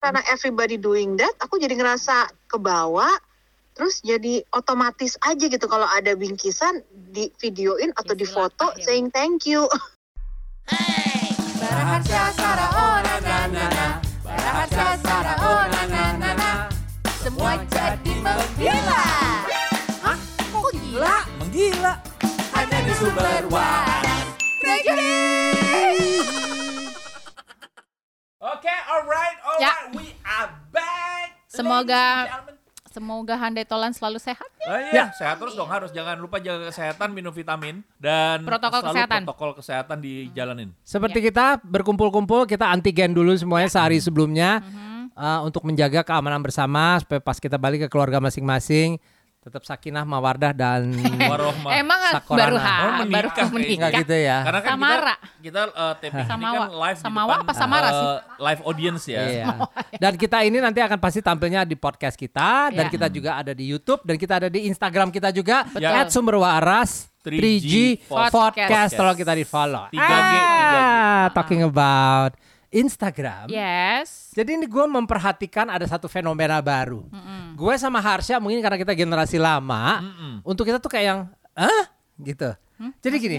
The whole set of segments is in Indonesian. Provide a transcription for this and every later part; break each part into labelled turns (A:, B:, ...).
A: karena everybody doing that, aku jadi ngerasa kebawa. Terus jadi otomatis aja gitu kalau ada bingkisan di videoin atau di foto
B: ya.
A: saying thank you.
B: Sara oh na na na na Baraharsa Sara oh na na na na Semua jadi menggila Hah? Kok gila?
C: Menggila.
B: Hanya di sumber waras
C: Oke, alright, alright,
D: Ya.
C: we are back.
D: Semoga-. Semoga Handai Tolan selalu sehat.
C: Oh, iya, sehat terus dong harus jangan lupa jaga kesehatan, minum vitamin dan
D: Protokol
C: selalu
D: kesehatan.
C: protokol kesehatan dijalanin.
E: Seperti kita berkumpul-kumpul, kita antigen dulu semuanya sehari
D: Mm-hmm.
E: sebelumnya uh, untuk menjaga keamanan bersama supaya pas kita balik ke keluarga masing-masing tetap sakinah, mawardah dan
C: Warohmah.
D: Emang
E: Sakorana.
D: baru ha,
C: Oh, menikah
D: baru menikah.
E: Enggak gitu ya.
C: Karena kan
D: Samara.
C: kita kita uh, taping ini kan live di
D: Samawa
C: depan
D: apa Samara
C: uh,
D: sih?
C: live audience ya.
E: Iya. Dan kita ini nanti akan pasti tampilnya di podcast kita dan
D: Iya.
E: kita juga ada di YouTube dan kita ada di Instagram kita juga
C: Betul.
E: at Sumber Waras 3G,
C: 3G
E: Podcast.
D: Podcast.
E: Tolong kita di follow.
C: 3G, 3G.
E: Ah, talking about Instagram.
D: Yes.
E: Jadi ini gue memperhatikan ada satu fenomena baru. Gue sama Harsha mungkin karena kita generasi lama,
C: Mm-mm.
E: untuk kita tuh kayak yang, ah, gitu. Jadi gini,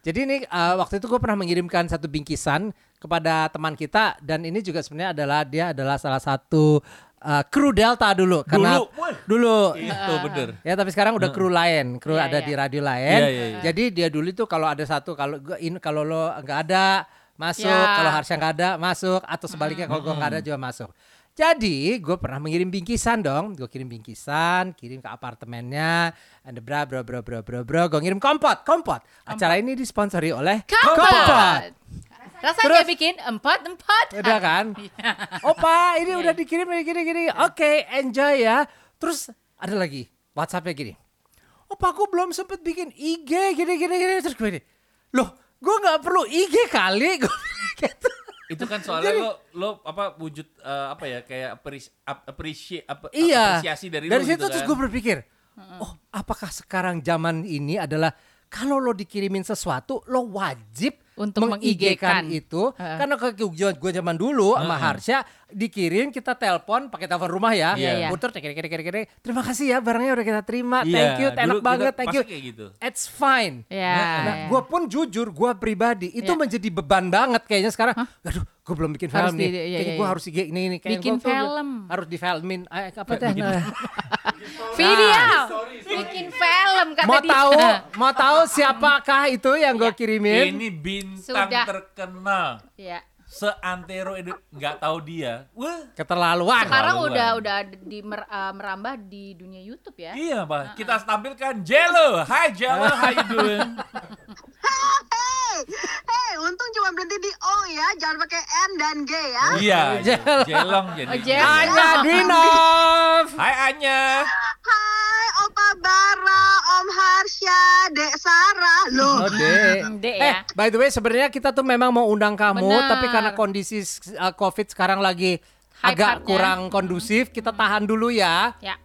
E: jadi ini uh, waktu itu gue pernah mengirimkan satu bingkisan kepada teman kita dan ini juga sebenarnya adalah dia adalah salah satu uh, kru Delta dulu karena
C: Dulu, wah.
E: dulu
C: Itu bener.
E: Ya tapi sekarang udah kru lain, kru
D: Iya,
E: ada
D: iya.
E: di radio lain.
C: Iya, iya, iya.
E: Jadi dia dulu itu kalau ada satu kalau gua in kalau lo nggak ada masuk,
D: Ya.
E: kalau Harsha nggak ada masuk atau sebaliknya kalau gua nggak ada juga masuk. Jadi gue pernah mengirim bingkisan dong, gue kirim bingkisan, kirim ke apartemennya, ada bra bra bra bra bra bra, gue ngirim kompot, kompot. Acara ini disponsori oleh
D: Kompot. Rasanya bikin empat-empat.
E: Udah kan? Opa, ini udah dikirim ini gini gini. Oke, enjoy ya. Terus ada lagi WhatsAppnya gini. Opa, aku belum sempet bikin IG gini gini gini. Terus gue gini. Loh, gue nggak perlu IG kali. Gue gitu.
C: Itu kan soalnya lo lo apa wujud eh, apa ya kayak appreci- ap- appreciate apa-
E: Iya.
C: apresiasi dari,
E: Dari
C: lo
E: situ
C: gitu
E: terus
C: kan.
E: gue berpikir, oh apakah sekarang zaman ini adalah kalau lo dikirimin sesuatu lo wajib
D: Untuk
E: meng-IG-kan
D: meng-IG-kan.
E: itu
D: Heeh.
E: karena ke gue zaman dulu sama Harsha dikirim kita telepon pakai telepon rumah ya
D: Iya, iya.
E: puter tek- tek- tek- tek. terima kasih ya barangnya udah kita terima
C: Iya,
E: thank you
C: dulu
E: enak
C: kita
E: banget thank you
C: gitu.
E: it's fine
D: Ya.
E: Nah,
D: ya.
E: gue pun jujur, gue pribadi itu
D: Ya.
E: menjadi beban banget kayaknya sekarang. Aduh, gue belum bikin
D: Harus
E: film nih.
D: di- iya,
E: Kayaknya
D: iya,
E: gue
D: iya.
E: harus IG ini ini. Kayak
D: Bikin film.
E: Harus difilmin. Eh, apa teh?
C: bikin-
E: Nah,
D: Video. Bikin film kata
E: mau
D: dia.
E: tahu, mau tahu siapakah itu yang gue
D: Ya.
E: kirimin?
C: Ini bintang
D: Sudah.
C: terkenal
D: Iya.
C: seantero ini nggak tahu dia. Wah.
E: Keterlaluan.
D: Sekarang
C: Keterlaluan.
D: udah udah di mer- eh, merambah di dunia YouTube ya.
C: Iya, Pak. Kita tampilkan Jello. Hi Jello, how you doing?
A: Hey, hey, untung cuma berhenti di O ya, jangan pakai N dan G ya.
C: Iya,
E: Jello.
C: Jelong jadi.
D: Oh, Jello.
E: Anya Dwinov.
C: Hai Anya.
A: Hai Opa Bara, Om Harsha, Dek Sarah. Loh,
E: Oh, Dek.
D: Dek
E: Eh,
D: ya.
E: by the way sebenarnya kita tuh memang mau undang kamu,
D: Benar.
E: tapi karena kondisi uh, COVID sekarang lagi agak kurang kondusif, kita tahan dulu ya
D: Ya.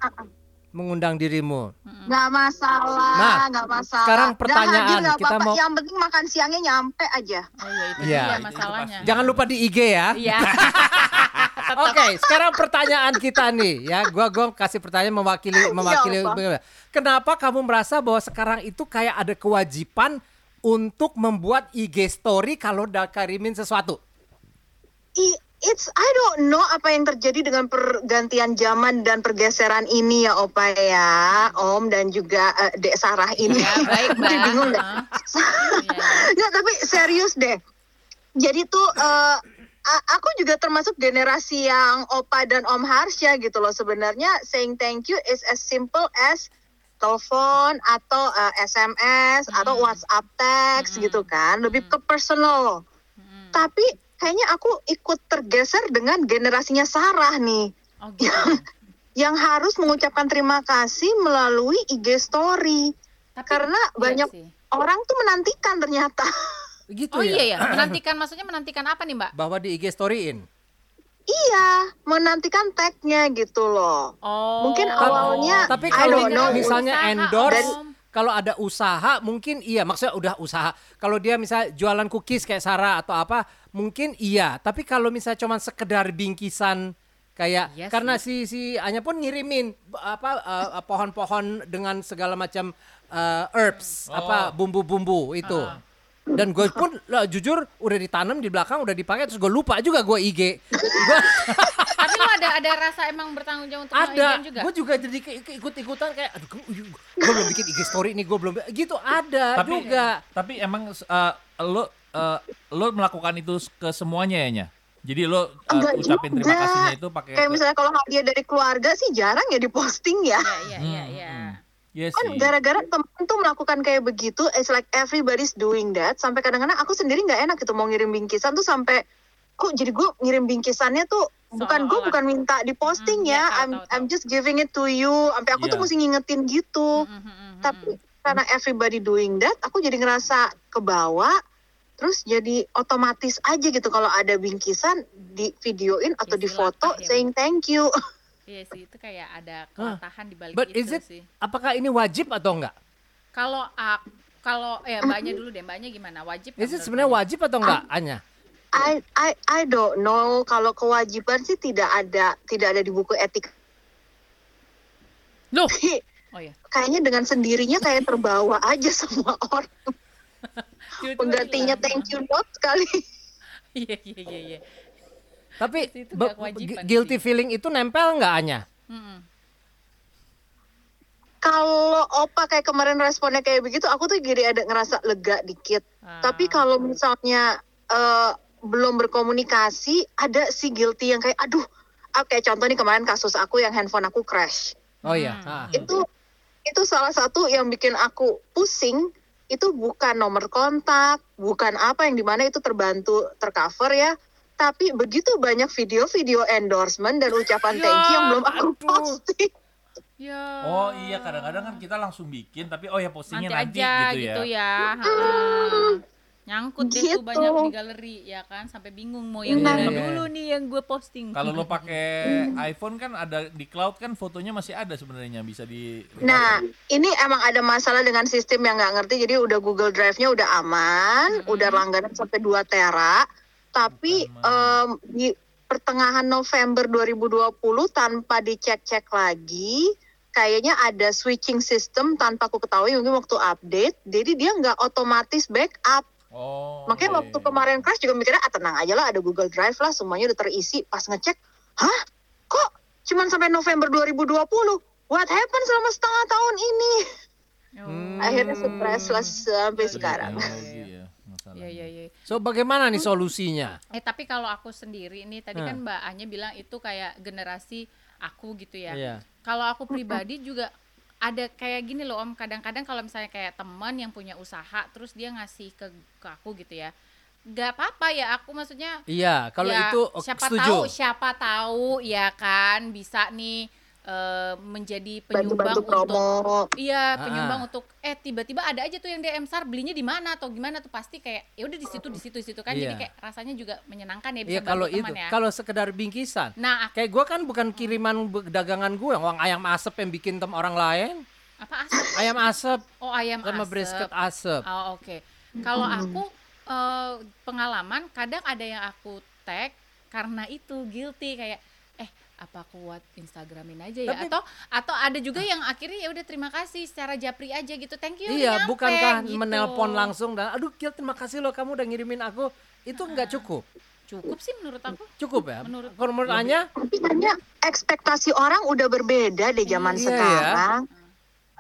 E: Mengundang dirimu.
A: nggak masalah,
E: Nah,
A: nggak masalah.
E: sekarang pertanyaan,
A: hadir nggak
E: kita mau-
A: Yang penting makan siangnya nyampe aja.
D: Oh iya itu
E: Iya,
D: dia
E: itu
D: masalahnya.
E: Jangan lupa di IG ya.
D: Iya.
E: Oke, sekarang pertanyaan kita nih ya. Gua gua kasih pertanyaan mewakili mewakili.
A: apa?
E: Kenapa kamu merasa bahwa sekarang itu kayak ada kewajiban untuk membuat IG story kalau udah kirimin sesuatu?
A: I- It's I don't know apa yang terjadi dengan pergantian zaman dan pergeseran ini ya Opa ya, Om dan juga eh, Dek Sarah ini.
D: Ya, baik, Mbak.
A: bingung deh.
D: Iya.
A: Nggak, tapi serius deh. Jadi tuh a- aku juga termasuk generasi yang Opa dan Om Harsha gitu loh. Sebenarnya saying thank you is as simple as telepon atau eh, SMS atau WhatsApp text gitu kan, lebih ke personal. Tapi kayaknya aku ikut tergeser dengan generasinya Sarah nih
D: Oh gitu.
A: yang harus mengucapkan terima kasih melalui IG story.
D: Tapi-
A: Karena
D: iya
A: banyak
D: sih.
A: orang tuh menantikan ternyata.
E: Gitu
D: Oh
E: ya.
D: iya ya, menantikan maksudnya menantikan apa nih, Mbak?
E: Bahwa di IG storyin.
A: Iya, menantikan tagnya gitu loh.
D: Oh.
A: Mungkin awalnya
E: Tapi
A: I
E: kalau
A: don't know.
E: misalnya endorse. Kalau ada usaha mungkin iya maksudnya udah usaha. Kalau dia misalnya jualan cookies kayak Sarah atau apa mungkin iya. Tapi kalau misalnya cuman sekedar bingkisan kayak
D: Iya
E: karena si si Anya pun ngirimin b- apa eh, pohon-pohon dengan segala macam eh, herbs apa bumbu-bumbu itu. Dan gue pun lah, jujur udah ditanam di belakang udah dipakai terus gue lupa juga gue IG.
D: Lu ada ada rasa emang bertanggung jawab untuk
E: ada
D: juga?
E: gue juga jadi ke- ke- ikut-ikutan kayak aduh gue belum bikin IG story nih gue belum gitu ada
C: Tapi
E: juga
C: Tapi emang uh, lo uh, lo melakukan itu ke semuanya ya Nya? Jadi lo uh,
A: Enggak
C: ucapin terima
A: juga.
C: kasihnya itu pakai
A: Kayak misalnya kalau hadiah dari keluarga sih jarang ya diposting ya.
D: Iya iya iya iya.
C: Iya
A: Kan gara-gara temen tuh melakukan kayak begitu, it's like everybody's doing that. Sampai kadang-kadang aku sendiri nggak enak gitu mau ngirim bingkisan tuh sampai kok jadi gue ngirim bingkisannya tuh bukan gue bukan minta diposting
D: Hmm,
A: ya,
D: iya, tahu,
A: I'm
D: tahu, tahu.
A: I'm just giving it to you. Sampai aku tuh
C: Iya.
A: mesti ngingetin gitu.
D: Mhm, mhm, mhm.
A: Tapi karena everybody doing that, aku jadi ngerasa kebawa. Terus jadi otomatis aja gitu kalau ada bingkisan di videoin atau
D: Ya,
A: di foto
D: ya.
A: saying thank you.
D: Iya sih itu kayak ada kelatahan di balik
E: but
D: itu
E: is it
D: sih.
E: apakah ini wajib atau enggak
D: Kalau ak- kalau ya mbaknya dulu deh mbaknya gimana wajib?
E: is it sebenarnya wajib atau enggak Anya
A: I I I don't know kalau kewajiban sih tidak ada tidak ada di buku etik.
D: Loh. Oh ya.
A: kayaknya dengan sendirinya kayak terbawa aja semua orang. Penggantinya thank you note sekali.
D: Iya iya iya iya.
E: tapi
D: Itu
E: be-
D: nggak kewajiban
E: guilty
D: sih.
E: feeling itu nempel enggak Anya.
A: Kalau opa kayak kemarin responnya kayak begitu, aku tuh jadi ada ngerasa lega dikit.
D: Ah.
A: Tapi kalau misalnya eh, belum berkomunikasi, ada si guilty yang kayak, aduh, ah, kayak contoh nih kemarin kasus aku yang handphone aku crash.
E: oh iya
D: Hmm.
E: Ah.
A: itu itu salah satu yang bikin aku pusing itu bukan nomor kontak bukan apa yang di mana itu terbantu tercover ya tapi begitu banyak video-video endorsement dan ucapan
D: Ya,
A: thank you yang belum aku
E: aduh.
A: posting
D: Ya.
C: Oh iya kadang-kadang kan kita langsung bikin tapi oh ya postingnya
D: nanti,
C: nanti,
D: aja
C: gitu,
D: gitu
C: ya.
D: ya. Nyangkut deh tuh
A: Gitu.
D: banyak di galeri ya kan sampai bingung mau yang
A: Nah.
D: mana
E: Iya.
D: dulu nih yang gue posting.
C: Kalau lo pakai iPhone kan ada di cloud kan fotonya masih ada sebenarnya bisa di
A: nah ini emang ada masalah dengan sistem yang nggak ngerti jadi udah Google Drive-nya udah aman
D: Hmm.
A: udah langganan sampai 2 tera tapi em, di pertengahan November 2020 tanpa dicek-cek lagi kayaknya ada switching system tanpa aku ketahui mungkin waktu update jadi dia nggak otomatis backup
C: Oh.
A: makanya
C: iya,
A: waktu kemarin crash juga mikirnya ah tenang aja lah ada Google Drive lah semuanya udah terisi pas ngecek hah kok cuman sampai November 2020 what happened selama setengah tahun ini.
E: Hmm.
A: akhirnya stres lah sampai sekarang
C: ya.
D: Iya iya iya.
E: so bagaimana nih solusinya
D: Eh tapi kalau aku sendiri nih tadi
E: Hmm.
D: kan Mbak Anya bilang itu kayak generasi aku gitu ya.
E: Iya.
D: Kalau aku pribadi juga ada kayak gini loh Om, kadang-kadang kalau misalnya kayak teman yang punya usaha terus dia ngasih ke ke aku gitu ya. Gak apa-apa ya, aku maksudnya
E: iya kalau
D: ya,
E: itu
D: siapa
E: setuju
D: tahu siapa tahu ya kan bisa nih eh, menjadi penyumbang
A: bantu-bantu
D: untuk
A: promo
D: Iya,
E: Ah.
D: penyumbang untuk eh tiba-tiba ada aja tuh yang DM SAR belinya di mana atau gimana tuh pasti kayak ya udah di situ di situ di situ kan. Jadi
E: Iya.
D: kayak rasanya juga menyenangkan ya bisa
E: Iya kalau
D: bantu
E: itu
D: ya.
E: kalau sekedar bingkisan
D: Nah, aku,
E: kayak gue kan bukan kiriman dagangan gue uang ayam asap yang bikin tem orang lain
D: apa asap?
E: ayam asap
D: Oh, ayam
E: sama
D: asap.
E: brisket asap
D: Oh, oke. Kalau aku eh, pengalaman kadang ada yang aku tag karena itu guilty kayak eh apa aku buat Instagramin aja ya
E: Tapi-
D: atau atau ada juga yang akhirnya ya udah terima kasih secara japri aja gitu. Thank you.
E: Iya,
D: nyampe,"
E: bukankah
D: gitu.
E: menelpon langsung dan aduh Gil terima kasih loh kamu udah ngirimin aku. Itu nggak cukup.
D: Cukup sih menurut aku.
E: Cukup ya?
D: Menurut-
E: Kalau menurut Anya?
A: tapi kayaknya ekspektasi orang udah berbeda deh zaman
E: Iya,
A: sekarang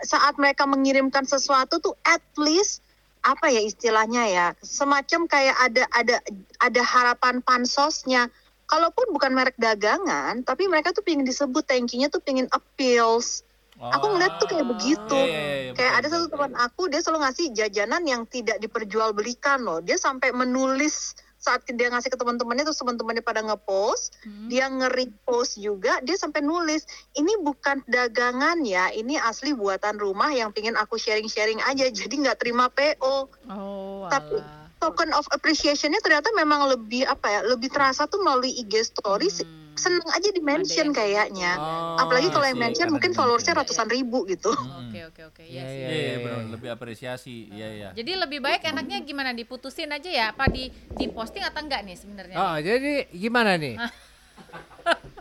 A: saat mereka mengirimkan sesuatu tuh at least apa ya istilahnya ya semacam kayak ada ada ada harapan pansosnya kalaupun bukan merek dagangan tapi mereka tuh pengen disebut thank you-nya tuh pengen appeals. Aku ngeliat tuh kayak begitu.
C: Iya, iya, iya,
A: kayak
C: betul,
A: ada satu teman aku dia selalu ngasih jajanan yang tidak diperjualbelikan loh. Dia sampai menulis saat dia ngasih ke teman-temannya terus teman-temannya pada ngepost.
D: Hmm.
A: dia nge-repost juga dia sampai nulis ini bukan dagangan ya ini asli buatan rumah yang pingin aku sharing-sharing aja jadi nggak terima PO
D: Oh,
A: Tapi-. Token of appreciation-nya ternyata memang lebih apa ya lebih terasa tuh melalui IG stories
D: Hmm.
A: seneng aja di mention
D: yang-
A: kayaknya.
E: Oh,
A: Apalagi kalau yang mention mungkin followersnya ratusan ribu gitu.
D: Oke oke oke. Iya
E: Iya,
D: sih.
C: Iya, iya, lebih apresiasi. Iya, iya.
D: Jadi lebih baik enaknya gimana diputusin aja ya? Apa di di posting atau enggak nih sebenarnya?
E: Oh, jadi gimana nih?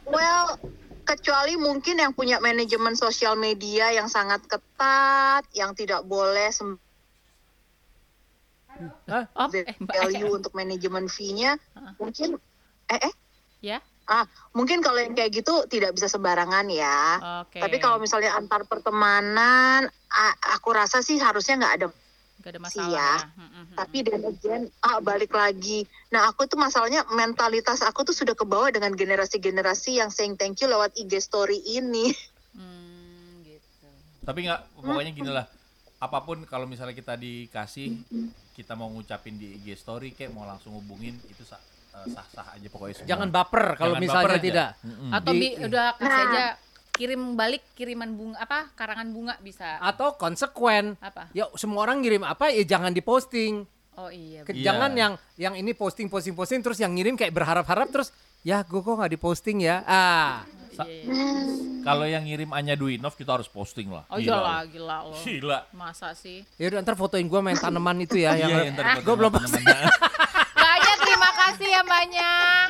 A: Well, kecuali mungkin yang punya manajemen sosial media yang sangat ketat, yang tidak boleh sem-
E: Hah?
D: Oh, eh, Mbak
A: value untuk manajemen fee-nya, mungkin eh eh
D: ya.
A: ah mungkin kalau yang kayak gitu tidak bisa sembarangan ya.
D: Oke.
A: Tapi kalau misalnya antar pertemanan, aku rasa sih harusnya nggak ada.
D: Gak ada
A: sih
D: masalah
A: ya.
D: ya. Hmm, hmm, hmm.
A: Tapi dan again, ah balik lagi. Nah aku tuh masalahnya mentalitas aku tuh sudah kebawa dengan generasi-generasi yang saying thank you lewat IG story ini.
D: Hmm, gitu.
C: Tapi nggak, pokoknya gini lah. Apa pun kalau misalnya kita dikasih, kita mau ngucapin di IG story, kayak mau langsung hubungin, itu sah- eh, sah-sah aja pokoknya semua.
E: Jangan baper kalau
C: Jangan
E: misalnya
C: baper aja.
E: tidak.
C: Mm-mm.
D: Atau
E: Di-
D: bi- udah kasih
A: Nah.
D: aja kirim balik kiriman bunga apa karangan bunga bisa.
E: Atau konsekuen.
D: Apa?
E: Ya semua orang ngirim apa ya jangan diposting.
D: Oh iya.
E: Ke-
C: Iya.
E: Jangan yang yang ini posting posting posting terus yang ngirim kayak berharap-harap terus ya gue kok nggak diposting ya. Ah.
D: Iya, iya.
C: Kalau yang ngirim Anya Duinov, kita harus posting lah.
D: Oh
C: Gila loh.
D: gila loh.
C: Gila.
D: Masa sih?
E: Ya udah ntar fotoin gue main tanaman itu ya yang
C: Iya, ntar
E: gue belum
C: teman-teman.
D: Banyak terima kasih ya banyak.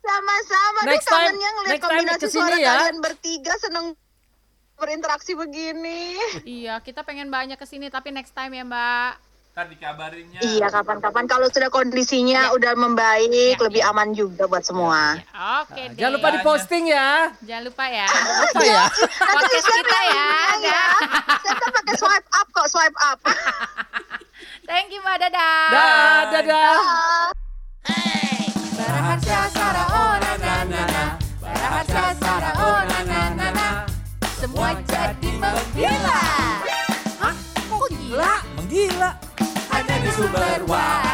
A: Sama-sama. Duh,
E: Next time-
A: kangennya ngeliat
E: next time
A: kombinasi
E: ke
A: sini
E: ya.
A: kalian bertiga seneng berinteraksi begini.
D: Iya, kita pengen banyak ke sini tapi next time ya Mbak.
C: Ntar dikabarinnya.
A: Iya, kapan-kapan kalau sudah kondisinya udah membaik,
D: Ya,
A: lebih
D: ya.
A: aman juga buat semua.
D: Oke deh.
E: Jangan lupa diposting ya.
D: Jangan lupa ya.
E: Apa ya?
D: Podcast kita ya.
A: ya. Saya kan pakai swipe up kok, swipe up.
D: Thank you Mbak. Dadah.
E: Dah, dadah.
B: Baraharsa Sara oh na na na na Baraharsa Sara oh na na na na Semua jadi menggila Super but why?